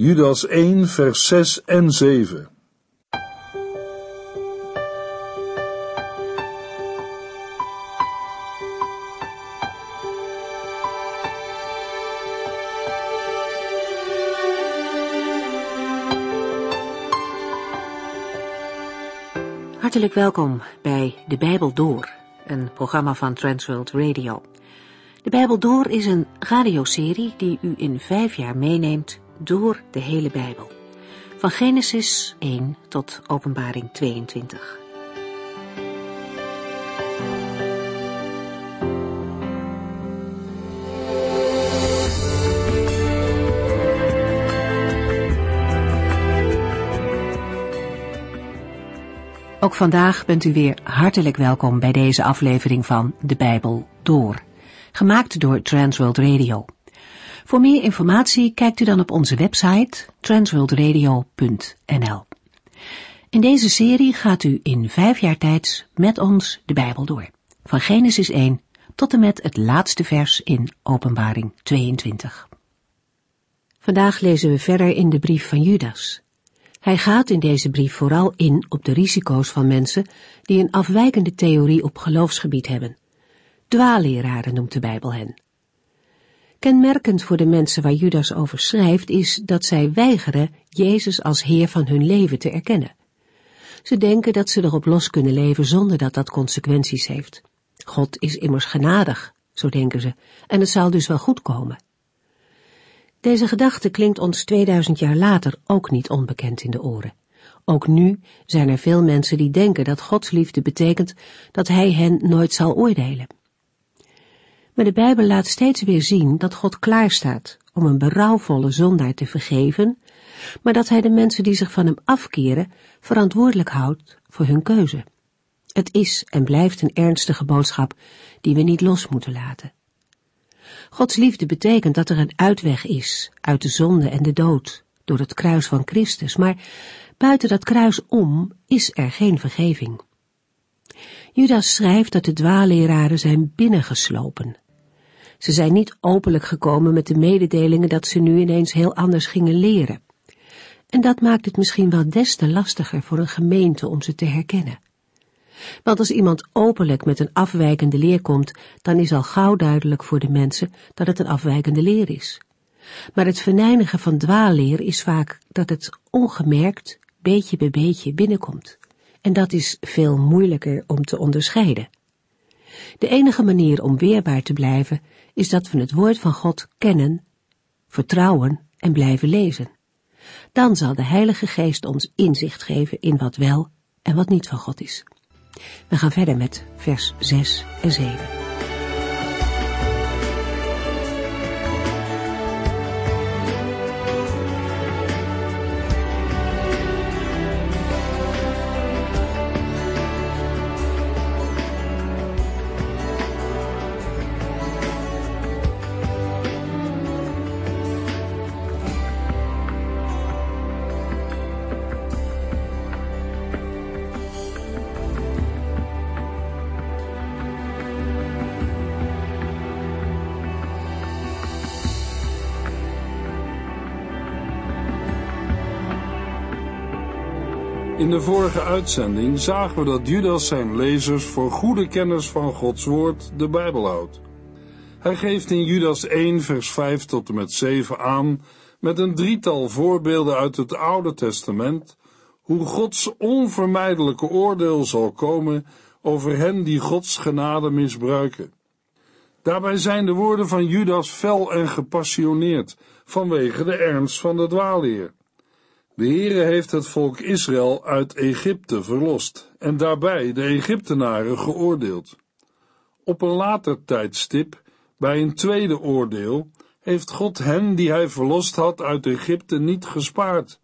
Judas 1, vers 6 en 7. Hartelijk welkom bij De Bijbel Door, een programma van Transworld Radio. De Bijbel Door is een radioserie die u in vijf jaar meeneemt door de hele Bijbel. Van Genesis 1 tot Openbaring 22. Ook vandaag bent u weer hartelijk welkom bij deze aflevering van De Bijbel Door, gemaakt door Transworld Radio. Voor meer informatie kijkt u dan op onze website transworldradio.nl. In deze serie gaat u in vijf jaar tijd met ons de Bijbel door, van Genesis 1 tot en met het laatste vers in Openbaring 22. Vandaag lezen we verder in de brief van Judas. Hij gaat in deze brief vooral in op de risico's van mensen die een afwijkende theorie op geloofsgebied hebben. Dwaaleraren noemt de Bijbel hen. Kenmerkend voor de mensen waar Judas over schrijft is dat zij weigeren Jezus als Heer van hun leven te erkennen. Ze denken dat ze erop los kunnen leven zonder dat dat consequenties heeft. God is immers genadig, zo denken ze, en het zal dus wel goed komen. Deze gedachte klinkt ons 2000 jaar later ook niet onbekend in de oren. Ook nu zijn er veel mensen die denken dat Gods liefde betekent dat Hij hen nooit zal oordelen. Maar de Bijbel laat steeds weer zien dat God klaarstaat om een berouwvolle zondaar te vergeven, maar dat Hij de mensen die zich van Hem afkeren verantwoordelijk houdt voor hun keuze. Het is en blijft een ernstige boodschap die we niet los moeten laten. Gods liefde betekent dat er een uitweg is uit de zonde en de dood door het kruis van Christus, maar buiten dat kruis om is er geen vergeving. Judas schrijft dat de dwaaleraren zijn binnengeslopen. Ze zijn niet openlijk gekomen met de mededelingen dat ze nu ineens heel anders gingen leren. En dat maakt het misschien wel des te lastiger voor een gemeente om ze te herkennen. Want als iemand openlijk met een afwijkende leer komt, dan is al gauw duidelijk voor de mensen dat het een afwijkende leer is. Maar het verneinigen van dwaalleer is vaak dat het ongemerkt, beetje bij beetje binnenkomt. En dat is veel moeilijker om te onderscheiden. De enige manier om weerbaar te blijven is dat we het woord van God kennen, vertrouwen en blijven lezen. Dan zal de Heilige Geest ons inzicht geven in wat wel en wat niet van God is. We gaan verder met vers 6 en 7. In de vorige uitzending zagen we dat Judas zijn lezers voor goede kennis van Gods woord de Bijbel houdt. Hij geeft in Judas 1 vers 5 tot en met 7 aan met een drietal voorbeelden uit het Oude Testament hoe Gods onvermijdelijke oordeel zal komen over hen die Gods genade misbruiken. Daarbij zijn de woorden van Judas fel en gepassioneerd vanwege de ernst van de dwaalleer. De Heere heeft het volk Israël uit Egypte verlost en daarbij de Egyptenaren geoordeeld. Op een later tijdstip, bij een tweede oordeel, heeft God hen die hij verlost had uit Egypte niet gespaard.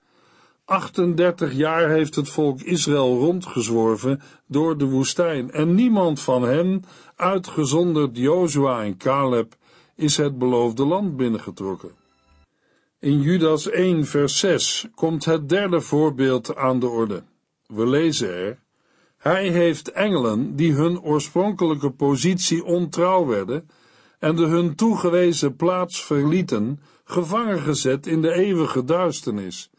38 jaar heeft het volk Israël rondgezworven door de woestijn en niemand van hen, uitgezonderd Jozua en Caleb, is het beloofde land binnengetrokken. In Judas 1, vers 6 komt het derde voorbeeld aan de orde. We lezen er: Hij heeft engelen die hun oorspronkelijke positie ontrouw werden en de hun toegewezen plaats verlieten, gevangen gezet in de eeuwige duisternis.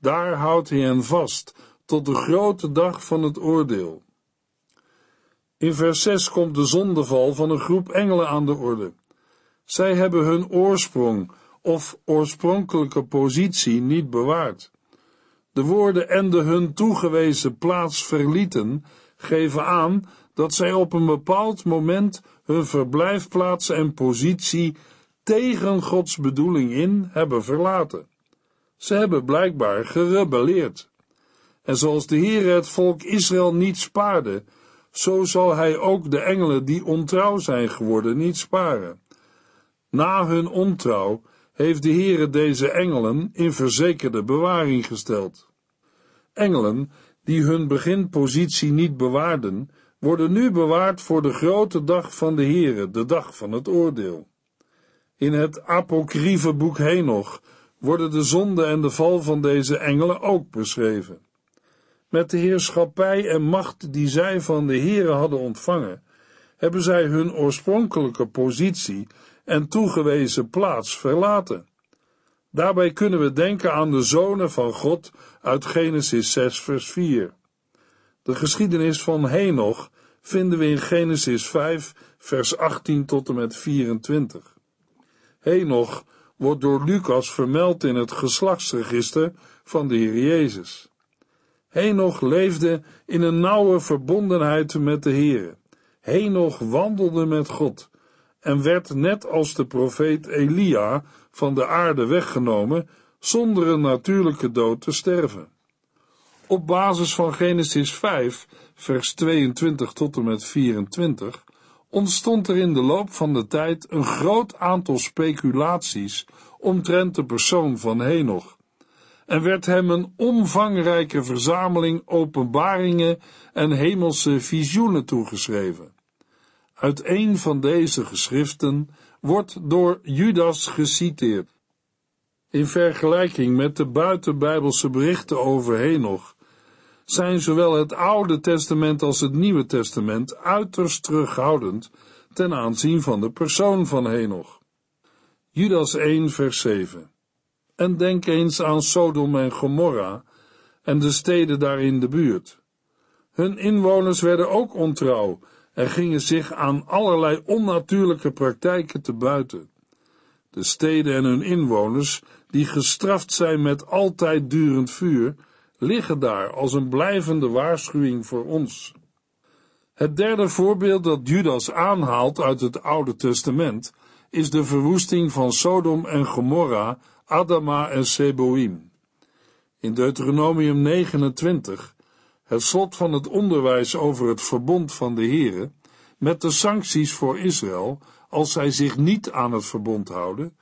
Daar houdt hij hen vast tot de grote dag van het oordeel. In vers 6 komt de zondeval van een groep engelen aan de orde. Zij hebben hun oorsprong of oorspronkelijke positie niet bewaard. De woorden en de hun toegewezen plaats verlieten geven aan dat zij op een bepaald moment hun verblijfplaats en positie tegen Gods bedoeling in hebben verlaten. Ze hebben blijkbaar gerebelleerd. En zoals de Heer het volk Israël niet spaarde, zo zal hij ook de engelen die ontrouw zijn geworden niet sparen. Na hun ontrouw heeft de Heere deze engelen in verzekerde bewaring gesteld. Engelen die hun beginpositie niet bewaarden, worden nu bewaard voor de grote dag van de Heere, de dag van het oordeel. In het apocryfe boek Henoch worden de zonde en de val van deze engelen ook beschreven. Met de heerschappij en macht die zij van de Heere hadden ontvangen, hebben zij hun oorspronkelijke positie en toegewezen plaats verlaten. Daarbij kunnen we denken aan de zonen van God uit Genesis 6 vers 4. De geschiedenis van Henoch vinden we in Genesis 5 vers 18 tot en met 24. Henoch wordt door Lucas vermeld in het geslachtsregister van de Heer Jezus. Henoch leefde in een nauwe verbondenheid met de Heer. Henoch wandelde met God en werd net als de profeet Elia van de aarde weggenomen zonder een natuurlijke dood te sterven. Op basis van Genesis 5, vers 22 tot en met 24, ontstond er in de loop van de tijd een groot aantal speculaties omtrent de persoon van Henoch en werd hem een omvangrijke verzameling openbaringen en hemelse visioenen toegeschreven. Uit een van deze geschriften wordt door Judas geciteerd. In vergelijking met de buitenbijbelse berichten over Henoch zijn zowel het Oude Testament als het Nieuwe Testament uiterst terughoudend ten aanzien van de persoon van Henoch. Judas 1 vers 7 En denk eens aan Sodom en Gomorra en de steden daar in de buurt. Hun inwoners werden ook ontrouw en gingen zich aan allerlei onnatuurlijke praktijken te buiten. De steden en hun inwoners, die gestraft zijn met altijd durend vuur, liggen daar als een blijvende waarschuwing voor ons. Het derde voorbeeld dat Judas aanhaalt uit het Oude Testament is de verwoesting van Sodom en Gomorra, Adama en Seboim. In Deuteronomium 29 het slot van het onderwijs over het verbond van de Here, met de sancties voor Israël als zij zich niet aan het verbond houden,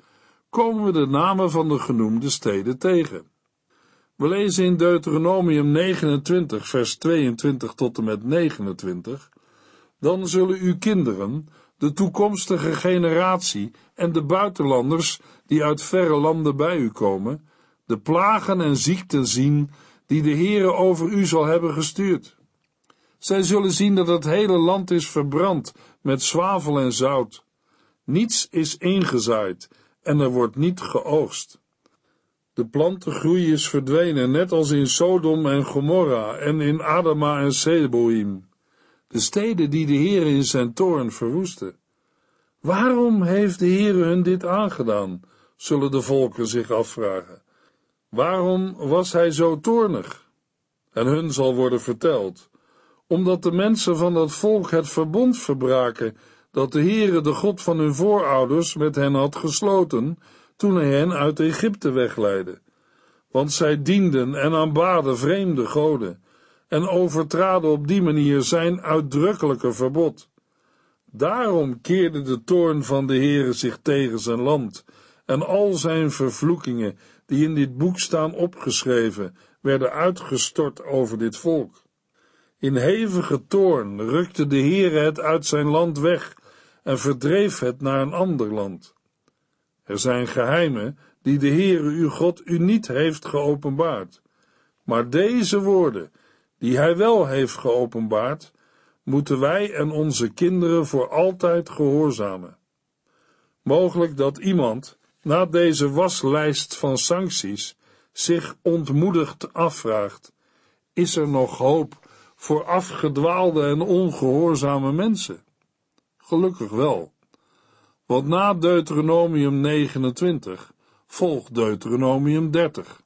komen we de namen van de genoemde steden tegen. We lezen in Deuteronomium 29, vers 22 tot en met 29, dan zullen uw kinderen, de toekomstige generatie en de buitenlanders die uit verre landen bij u komen, de plagen en ziekten zien die de Heere over u zal hebben gestuurd. Zij zullen zien dat het hele land is verbrand met zwavel en zout. Niets is ingezaaid en er wordt niet geoogst. De plantengroei is verdwenen, net als in Sodom en Gomorra en in Adama en Seboim, de steden die de Heer in zijn toorn verwoestte. Waarom heeft de Heer hun dit aangedaan, zullen de volken zich afvragen. Waarom was hij zo toornig? En hun zal worden verteld, omdat de mensen van dat volk het verbond verbraken dat de Heere, de God van hun voorouders, met hen had gesloten, toen hij hen uit Egypte wegleidde. Want zij dienden en aanbaden vreemde goden en overtraden op die manier zijn uitdrukkelijke verbod. Daarom keerde de toorn van de Heere zich tegen zijn land en al zijn vervloekingen die in dit boek staan opgeschreven, werden uitgestort over dit volk. In hevige toorn rukte de Heere het uit zijn land weg en verdreef het naar een ander land. Er zijn geheimen die de Heere uw God u niet heeft geopenbaard, maar deze woorden, die hij wel heeft geopenbaard, moeten wij en onze kinderen voor altijd gehoorzamen. Mogelijk dat iemand na deze waslijst van sancties zich ontmoedigd afvraagt: is er nog hoop voor afgedwaalde en ongehoorzame mensen? Gelukkig wel. Want na Deuteronomium 29 volgt Deuteronomium 30.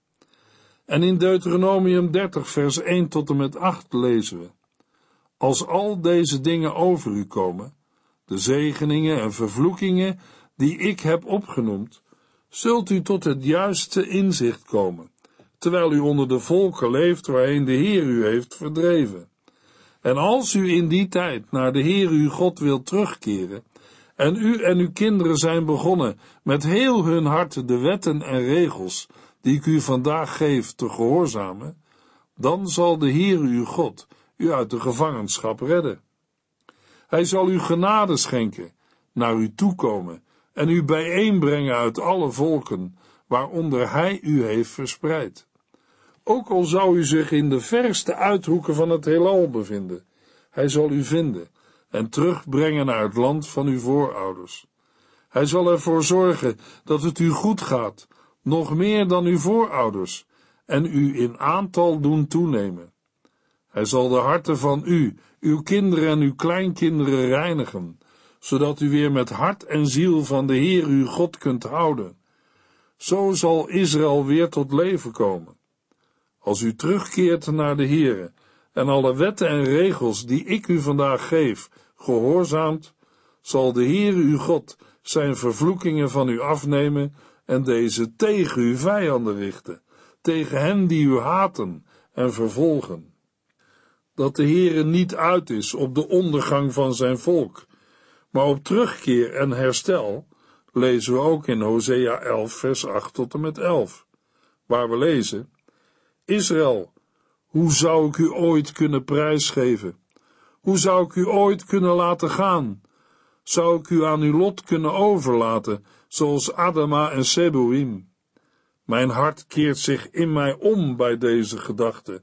En in Deuteronomium 30, vers 1 tot en met 8 lezen we: Als al deze dingen over u komen, de zegeningen en vervloekingen die ik heb opgenoemd, zult u tot het juiste inzicht komen, terwijl u onder de volken leeft waarheen de Heer u heeft verdreven. En als u in die tijd naar de Heer uw God wilt terugkeren, en u en uw kinderen zijn begonnen met heel hun hart de wetten en regels die ik u vandaag geef te gehoorzamen, dan zal de Heer uw God u uit de gevangenschap redden. Hij zal u genade schenken, naar u toekomen en u bijeenbrengen uit alle volken, waaronder hij u heeft verspreid. Ook al zou u zich in de verste uithoeken van het heelal bevinden, hij zal u vinden en terugbrengen naar het land van uw voorouders. Hij zal ervoor zorgen dat het u goed gaat, nog meer dan uw voorouders, en u in aantal doen toenemen. Hij zal de harten van u, uw kinderen en uw kleinkinderen reinigen, zodat u weer met hart en ziel van de Heer uw God kunt houden. Zo zal Israël weer tot leven komen. Als u terugkeert naar de Heere en alle wetten en regels die ik u vandaag geef, gehoorzaamt, zal de Heer uw God zijn vervloekingen van u afnemen en deze tegen uw vijanden richten, tegen hen die u haten en vervolgen. Dat de Heere niet uit is op de ondergang van zijn volk, maar op terugkeer en herstel, lezen we ook in Hosea 11 vers 8 tot en met 11, waar we lezen, Israël, hoe zou ik u ooit kunnen prijsgeven? Hoe zou ik u ooit kunnen laten gaan? Zou ik u aan uw lot kunnen overlaten, zoals Adama en Seboim? Mijn hart keert zich in mij om bij deze gedachte.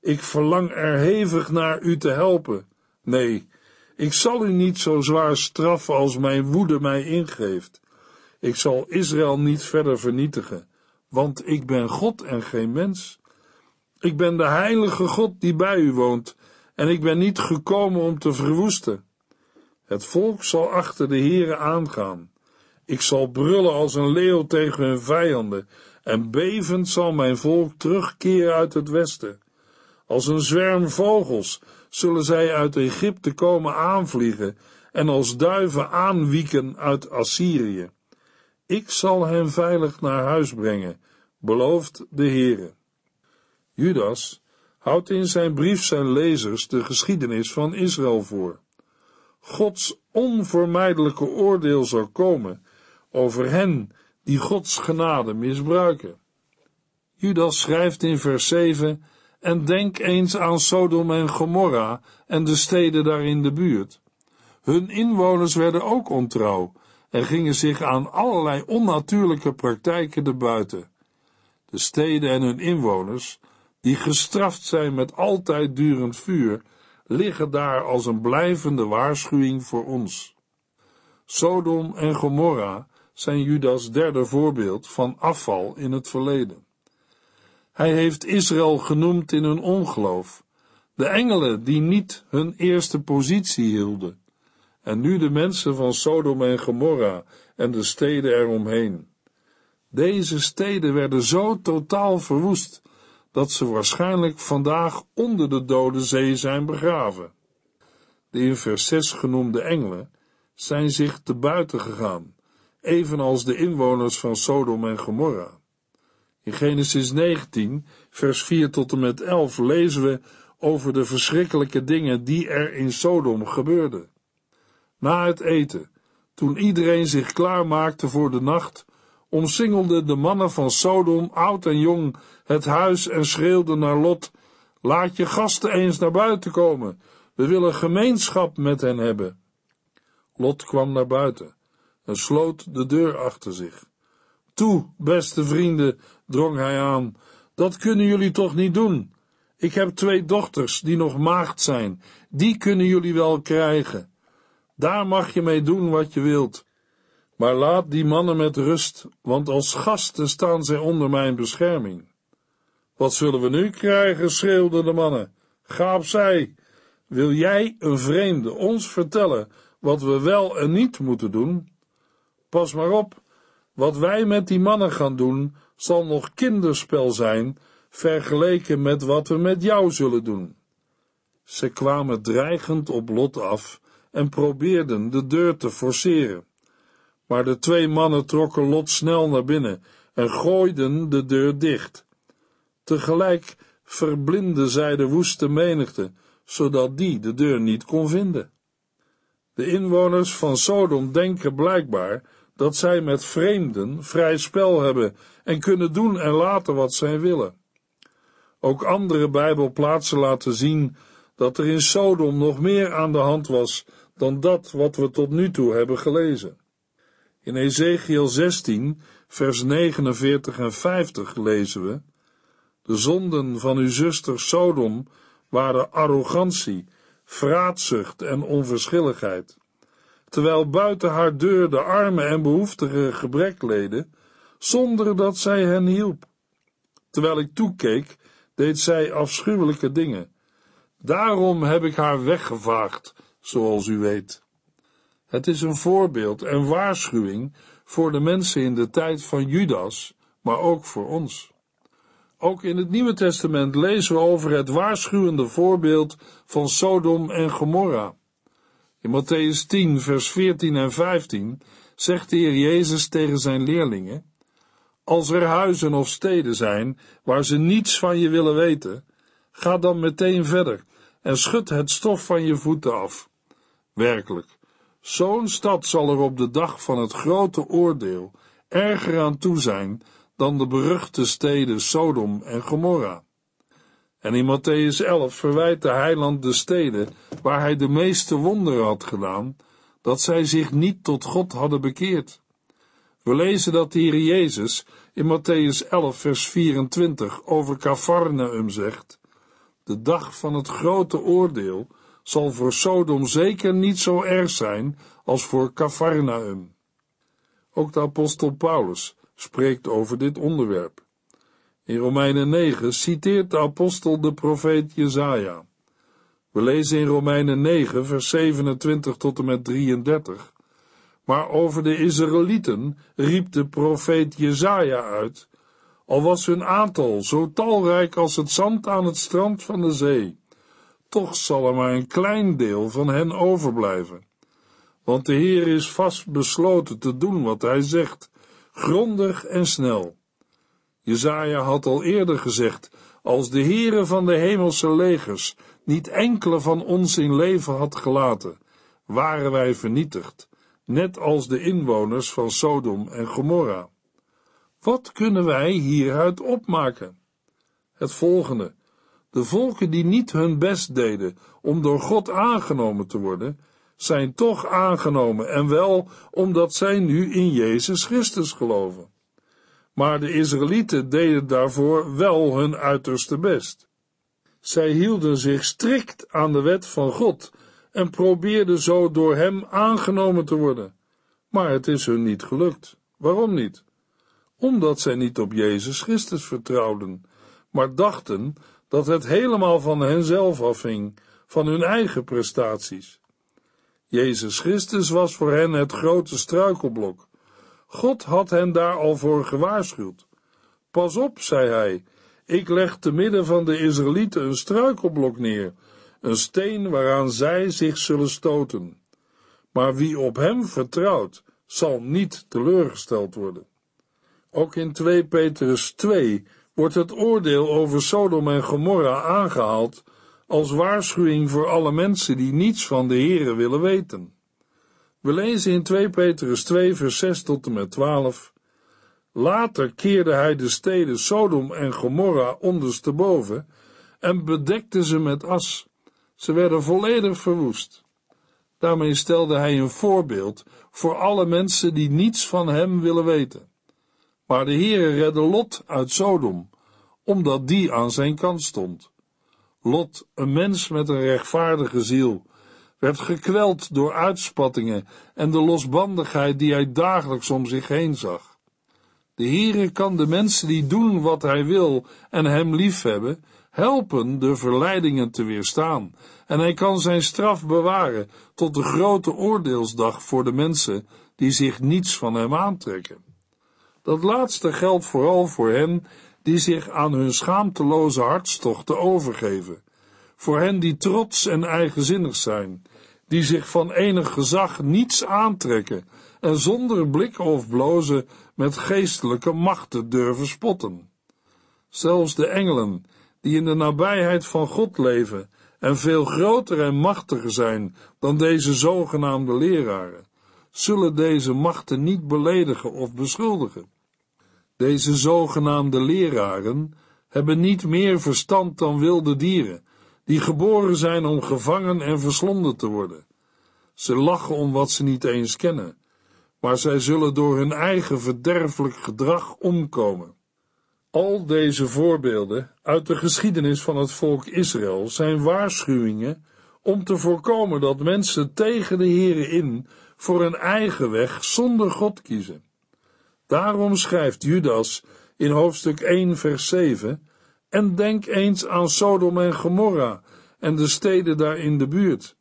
Ik verlang er hevig naar u te helpen. Nee, ik zal u niet zo zwaar straffen als mijn woede mij ingeeft. Ik zal Israël niet verder vernietigen, want ik ben God en geen mens. Ik ben de heilige God die bij u woont, en ik ben niet gekomen om te verwoesten. Het volk zal achter de Heere aangaan. Ik zal brullen als een leeuw tegen hun vijanden, en bevend zal mijn volk terugkeren uit het westen. Als een zwerm vogels zullen zij uit Egypte komen aanvliegen en als duiven aanwieken uit Assyrië. Ik zal hen veilig naar huis brengen, belooft de Heere. Judas houdt in zijn brief zijn lezers de geschiedenis van Israël voor. Gods onvermijdelijke oordeel zal komen over hen die Gods genade misbruiken. Judas schrijft in vers 7 en denk eens aan Sodom en Gomorra en de steden daar in de buurt. Hun inwoners werden ook ontrouw en gingen zich aan allerlei onnatuurlijke praktijken erbuiten. De steden en hun inwoners die gestraft zijn met altijd durend vuur, liggen daar als een blijvende waarschuwing voor ons. Sodom en Gomorra zijn Judas derde voorbeeld van afval in het verleden. Hij heeft Israël genoemd in hun ongeloof, de engelen die niet hun eerste positie hielden, en nu de mensen van Sodom en Gomorra en de steden eromheen. Deze steden werden zo totaal verwoest dat ze waarschijnlijk vandaag onder de dode zee zijn begraven. De in vers 6 genoemde engelen zijn zich te buiten gegaan, evenals de inwoners van Sodom en Gomorra. In Genesis 19, vers 4 tot en met 11 lezen we over de verschrikkelijke dingen die er in Sodom gebeurden. Na het eten, toen iedereen zich klaar maakte voor de nacht, omsingelden de mannen van Sodom, oud en jong, het huis en schreeuwden naar Lot, laat je gasten eens naar buiten komen, we willen gemeenschap met hen hebben. Lot kwam naar buiten en sloot de deur achter zich. Toe, beste vrienden, drong hij aan, dat kunnen jullie toch niet doen? Ik heb twee dochters die nog maagd zijn, die kunnen jullie wel krijgen. Daar mag je mee doen wat je wilt. Maar laat die mannen met rust, want als gasten staan zij onder mijn bescherming. Wat zullen we nu krijgen? schreeuwden de mannen. Ga opzij. Wil jij, een vreemde, ons vertellen wat we wel en niet moeten doen? Pas maar op, wat wij met die mannen gaan doen, zal nog kinderspel zijn, vergeleken met wat we met jou zullen doen. Ze kwamen dreigend op Lot af en probeerden de deur te forceren. Maar de twee mannen trokken Lot snel naar binnen en gooiden de deur dicht. Tegelijk verblindden zij de woeste menigte, zodat die de deur niet kon vinden. De inwoners van Sodom denken blijkbaar dat zij met vreemden vrij spel hebben en kunnen doen en laten wat zij willen. Ook andere Bijbelplaatsen laten zien dat er in Sodom nog meer aan de hand was dan dat wat we tot nu toe hebben gelezen. In Ezekiel 16, vers 49 en 50 lezen we: De zonden van uw zuster Sodom waren arrogantie, vraatzucht en onverschilligheid. Terwijl buiten haar deur de armen en behoeftigen gebrek leden, zonder dat zij hen hielp. Terwijl ik toekeek, deed zij afschuwelijke dingen. Daarom heb ik haar weggevaagd, zoals u weet. Het is een voorbeeld en waarschuwing voor de mensen in de tijd van Judas, maar ook voor ons. Ook in het Nieuwe Testament lezen we over het waarschuwende voorbeeld van Sodom en Gomorra. In Matthäus 10, vers 14 en 15 zegt de Heer Jezus tegen zijn leerlingen: Als er huizen of steden zijn waar ze niets van je willen weten, ga dan meteen verder en schud het stof van je voeten af. Werkelijk, zo'n stad zal er op de dag van het grote oordeel erger aan toe zijn dan de beruchte steden Sodom en Gomorra. En in Matthäus 11 verwijt de heiland de steden waar hij de meeste wonderen had gedaan, dat zij zich niet tot God hadden bekeerd. We lezen dat de Jezus in Matthäus 11 vers 24 over Cafarnaum zegt, de dag van het grote oordeel zal voor Sodom zeker niet zo erg zijn als voor Cafarnaum. Ook de apostel Paulus spreekt over dit onderwerp. In Romeinen 9 citeert de apostel de profeet Jezaja. We lezen in Romeinen 9 vers 27 tot en met 33. Maar over de Israëlieten riep de profeet Jezaja uit, al was hun aantal zo talrijk als het zand aan het strand van de zee, toch zal er maar een klein deel van hen overblijven. Want de Heer is vast besloten te doen wat hij zegt, grondig en snel. Jezaja had al eerder gezegd, als de Heere van de hemelse legers niet enkele van ons in leven had gelaten, waren wij vernietigd, net als de inwoners van Sodom en Gomorra. Wat kunnen wij hieruit opmaken? Het volgende. De volken die niet hun best deden om door God aangenomen te worden, zijn toch aangenomen en wel omdat zij nu in Jezus Christus geloven. Maar de Israëlieten deden daarvoor wel hun uiterste best. Zij hielden zich strikt aan de wet van God en probeerden zo door hem aangenomen te worden. Maar het is hun niet gelukt. Waarom niet? Omdat zij niet op Jezus Christus vertrouwden, maar dachten dat het helemaal van henzelf afhing, van hun eigen prestaties. Jezus Christus was voor hen het grote struikelblok. God had hen daar al voor gewaarschuwd. Pas op, zei hij, ik leg te midden van de Israëlieten een struikelblok neer, een steen waaraan zij zich zullen stoten. Maar wie op hem vertrouwt, zal niet teleurgesteld worden. Ook in 2 Petrus 2 wordt het oordeel over Sodom en Gomorra aangehaald als waarschuwing voor alle mensen die niets van de Here willen weten. We lezen in 2 Petrus 2 vers 6 tot en met 12 Later keerde hij de steden Sodom en Gomorra ondersteboven en bedekte ze met as. Ze werden volledig verwoest. Daarmee stelde hij een voorbeeld voor alle mensen die niets van hem willen weten. Maar de Heere redde Lot uit Sodom, omdat die aan zijn kant stond. Lot, een mens met een rechtvaardige ziel, werd gekweld door uitspattingen en de losbandigheid die hij dagelijks om zich heen zag. De Heere kan de mensen die doen wat hij wil en hem liefhebben, helpen de verleidingen te weerstaan, en hij kan zijn straf bewaren tot de grote oordeelsdag voor de mensen die zich niets van hem aantrekken. Dat laatste geldt vooral voor hen die zich aan hun schaamteloze hartstochten overgeven, voor hen die trots en eigenzinnig zijn, die zich van enig gezag niets aantrekken en zonder blikken of blozen met geestelijke machten durven spotten. Zelfs de engelen, die in de nabijheid van God leven en veel groter en machtiger zijn dan deze zogenaamde leraren, zullen deze machten niet beledigen of beschuldigen. Deze zogenaamde leraren hebben niet meer verstand dan wilde dieren, die geboren zijn om gevangen en verslonden te worden. Ze lachen om wat ze niet eens kennen, maar zij zullen door hun eigen verderfelijk gedrag omkomen. Al deze voorbeelden uit de geschiedenis van het volk Israël zijn waarschuwingen om te voorkomen dat mensen tegen de Here in voor een eigen weg zonder God kiezen. Daarom schrijft Judas in hoofdstuk 1 vers 7 en denk eens aan Sodom en Gomorra en de steden daar in de buurt.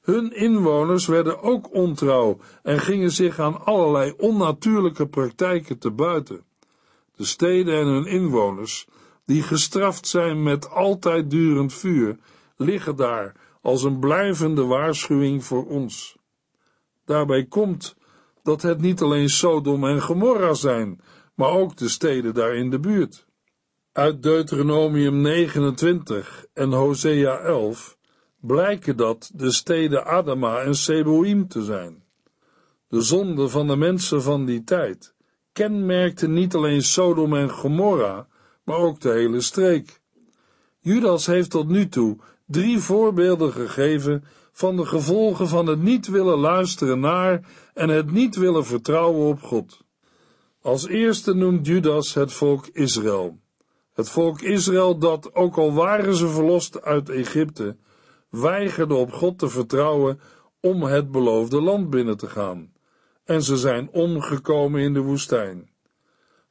Hun inwoners werden ook ontrouw en gingen zich aan allerlei onnatuurlijke praktijken te buiten. De steden en hun inwoners, die gestraft zijn met altijd durend vuur, liggen daar als een blijvende waarschuwing voor ons. Daarbij komt dat het niet alleen Sodom en Gomorra zijn, maar ook de steden daar in de buurt. Uit Deuteronomium 29 en Hosea 11 blijken dat de steden Adama en Seboim te zijn. De zonde van de mensen van die tijd kenmerkte niet alleen Sodom en Gomorra, maar ook de hele streek. Judas heeft tot nu toe drie voorbeelden gegeven van de gevolgen van het niet willen luisteren naar en het niet willen vertrouwen op God. Als eerste noemt Judas het volk Israël. Het volk Israël dat, ook al waren ze verlost uit Egypte, weigerde op God te vertrouwen om het beloofde land binnen te gaan. En ze zijn omgekomen in de woestijn.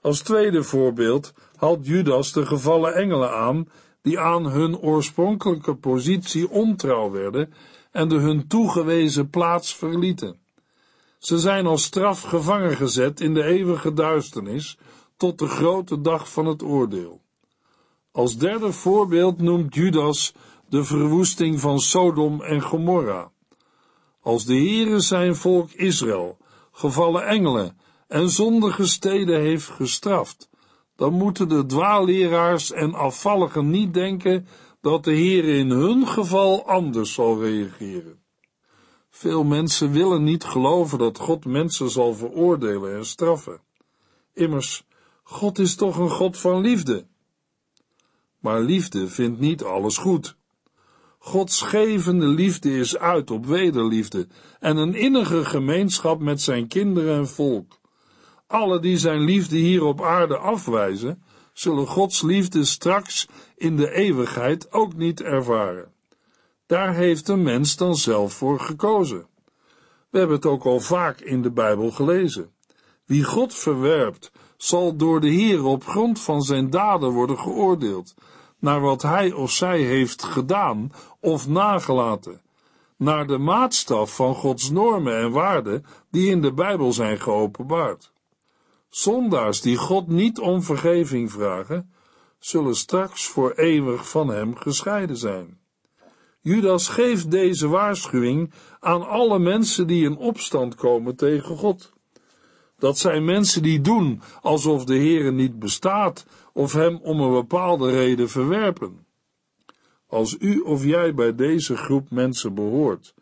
Als tweede voorbeeld haalt Judas de gevallen engelen aan die aan hun oorspronkelijke positie ontrouw werden en de hun toegewezen plaats verlieten. Ze zijn als straf gevangen gezet in de eeuwige duisternis tot de grote dag van het oordeel. Als derde voorbeeld noemt Judas de verwoesting van Sodom en Gomorra. Als de Heere zijn volk Israël, gevallen engelen en zondige steden heeft gestraft, dan moeten de dwaalleraars en afvalligen niet denken dat de Heer in hun geval anders zal reageren. Veel mensen willen niet geloven dat God mensen zal veroordelen en straffen. Immers, God is toch een God van liefde. Maar liefde vindt niet alles goed. Gods gevende liefde is uit op wederliefde en een innige gemeenschap met zijn kinderen en volk. Alle die zijn liefde hier op aarde afwijzen, zullen Gods liefde straks in de eeuwigheid ook niet ervaren. Daar heeft een mens dan zelf voor gekozen. We hebben het ook al vaak in de Bijbel gelezen. Wie God verwerpt, zal door de Heer op grond van zijn daden worden geoordeeld, naar wat hij of zij heeft gedaan of nagelaten, naar de maatstaf van Gods normen en waarden die in de Bijbel zijn geopenbaard. Zondaars die God niet om vergeving vragen, zullen straks voor eeuwig van hem gescheiden zijn. Judas geeft deze waarschuwing aan alle mensen die in opstand komen tegen God. Dat zijn mensen die doen alsof de Heere niet bestaat of hem om een bepaalde reden verwerpen. Als u of jij bij deze groep mensen behoort,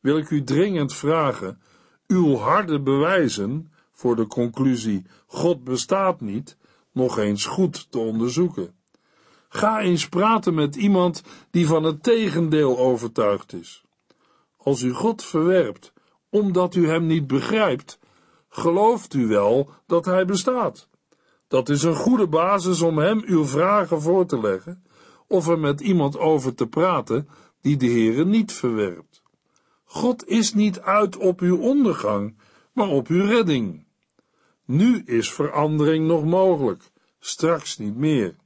wil ik u dringend vragen uw harde bewijzen voor de conclusie God bestaat niet nog eens goed te onderzoeken. Ga eens praten met iemand die van het tegendeel overtuigd is. Als u God verwerpt omdat u hem niet begrijpt, gelooft u wel dat hij bestaat. Dat is een goede basis om hem uw vragen voor te leggen of er met iemand over te praten die de Heere niet verwerpt. God is niet uit op uw ondergang, maar op uw redding. Nu is verandering nog mogelijk, straks niet meer.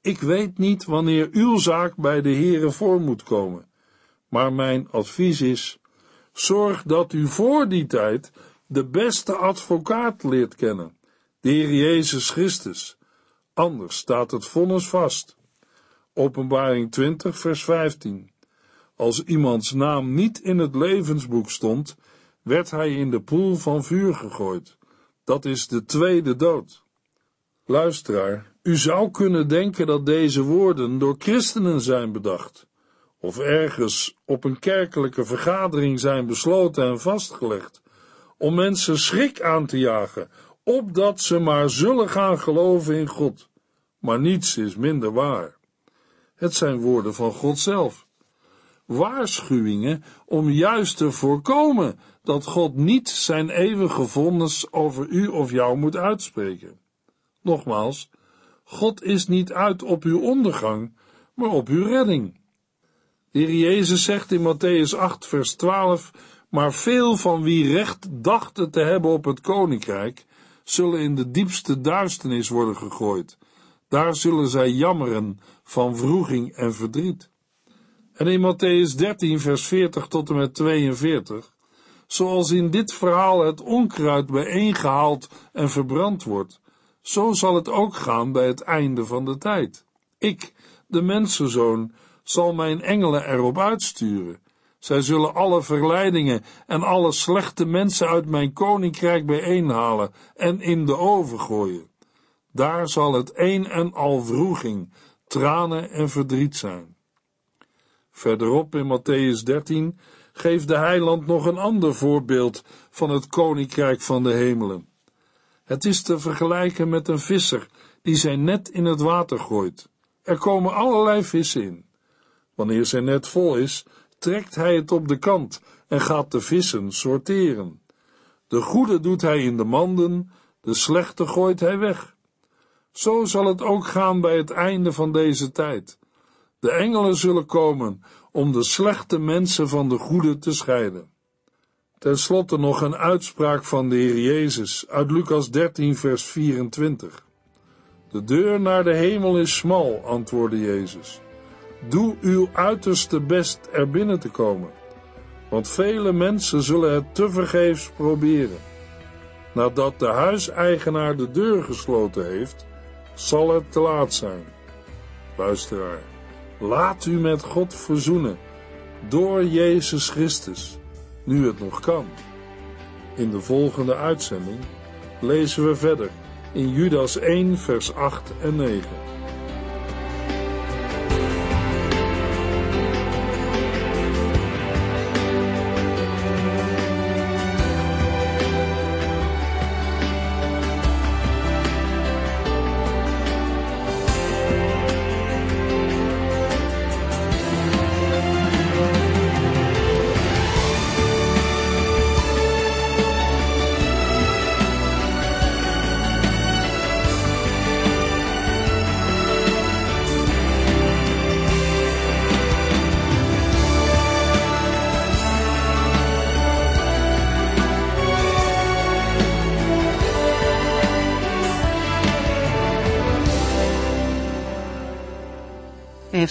Ik weet niet wanneer uw zaak bij de Heere voor moet komen, maar mijn advies is: zorg dat u voor die tijd de beste advocaat leert kennen, de Heer Jezus Christus. Anders staat het vonnis vast. Openbaring 20, vers 15. Als iemands naam niet in het levensboek stond, werd hij in de poel van vuur gegooid. Dat is de tweede dood. Luisteraar, u zou kunnen denken dat deze woorden door christenen zijn bedacht, of ergens op een kerkelijke vergadering zijn besloten en vastgelegd, om mensen schrik aan te jagen, opdat ze maar zullen gaan geloven in God. Maar niets is minder waar. Het zijn woorden van God zelf. Waarschuwingen om juist te voorkomen dat God niet zijn eeuwige vonnis over u of jou moet uitspreken. Nogmaals, God is niet uit op uw ondergang, maar op uw redding. De Heer Jezus zegt in Matthäus 8, vers 12, maar veel van wie recht dachten te hebben op het koninkrijk, zullen in de diepste duisternis worden gegooid. Daar zullen zij jammeren van wroeging en verdriet. En in Matthäus 13, vers 40 tot en met 42, zoals in dit verhaal het onkruid bijeengehaald en verbrand wordt, zo zal het ook gaan bij het einde van de tijd. Ik, de mensenzoon, zal mijn engelen erop uitsturen. Zij zullen alle verleidingen en alle slechte mensen uit mijn koninkrijk bijeenhalen en in de oven gooien. Daar zal het een en al vroeging, tranen en verdriet zijn. Verderop in Matthäus 13 geeft de heiland nog een ander voorbeeld van het koninkrijk van de hemelen. Het is te vergelijken met een visser die zijn net in het water gooit. Er komen allerlei vissen in. Wanneer zijn net vol is, trekt hij het op de kant en gaat de vissen sorteren. De goede doet hij in de manden, de slechte gooit hij weg. Zo zal het ook gaan bij het einde van deze tijd. De engelen zullen komen om de slechte mensen van de goede te scheiden. Ten slotte nog een uitspraak van de Heer Jezus uit Lucas 13, vers 24. De deur naar de hemel is smal, antwoordde Jezus. Doe uw uiterste best er binnen te komen, want vele mensen zullen het tevergeefs proberen. Nadat de huiseigenaar de deur gesloten heeft, zal het te laat zijn. Luisteraar, laat u met God verzoenen door Jezus Christus, nu het nog kan. In de volgende uitzending lezen we verder in Judas 1, vers 8 en 9.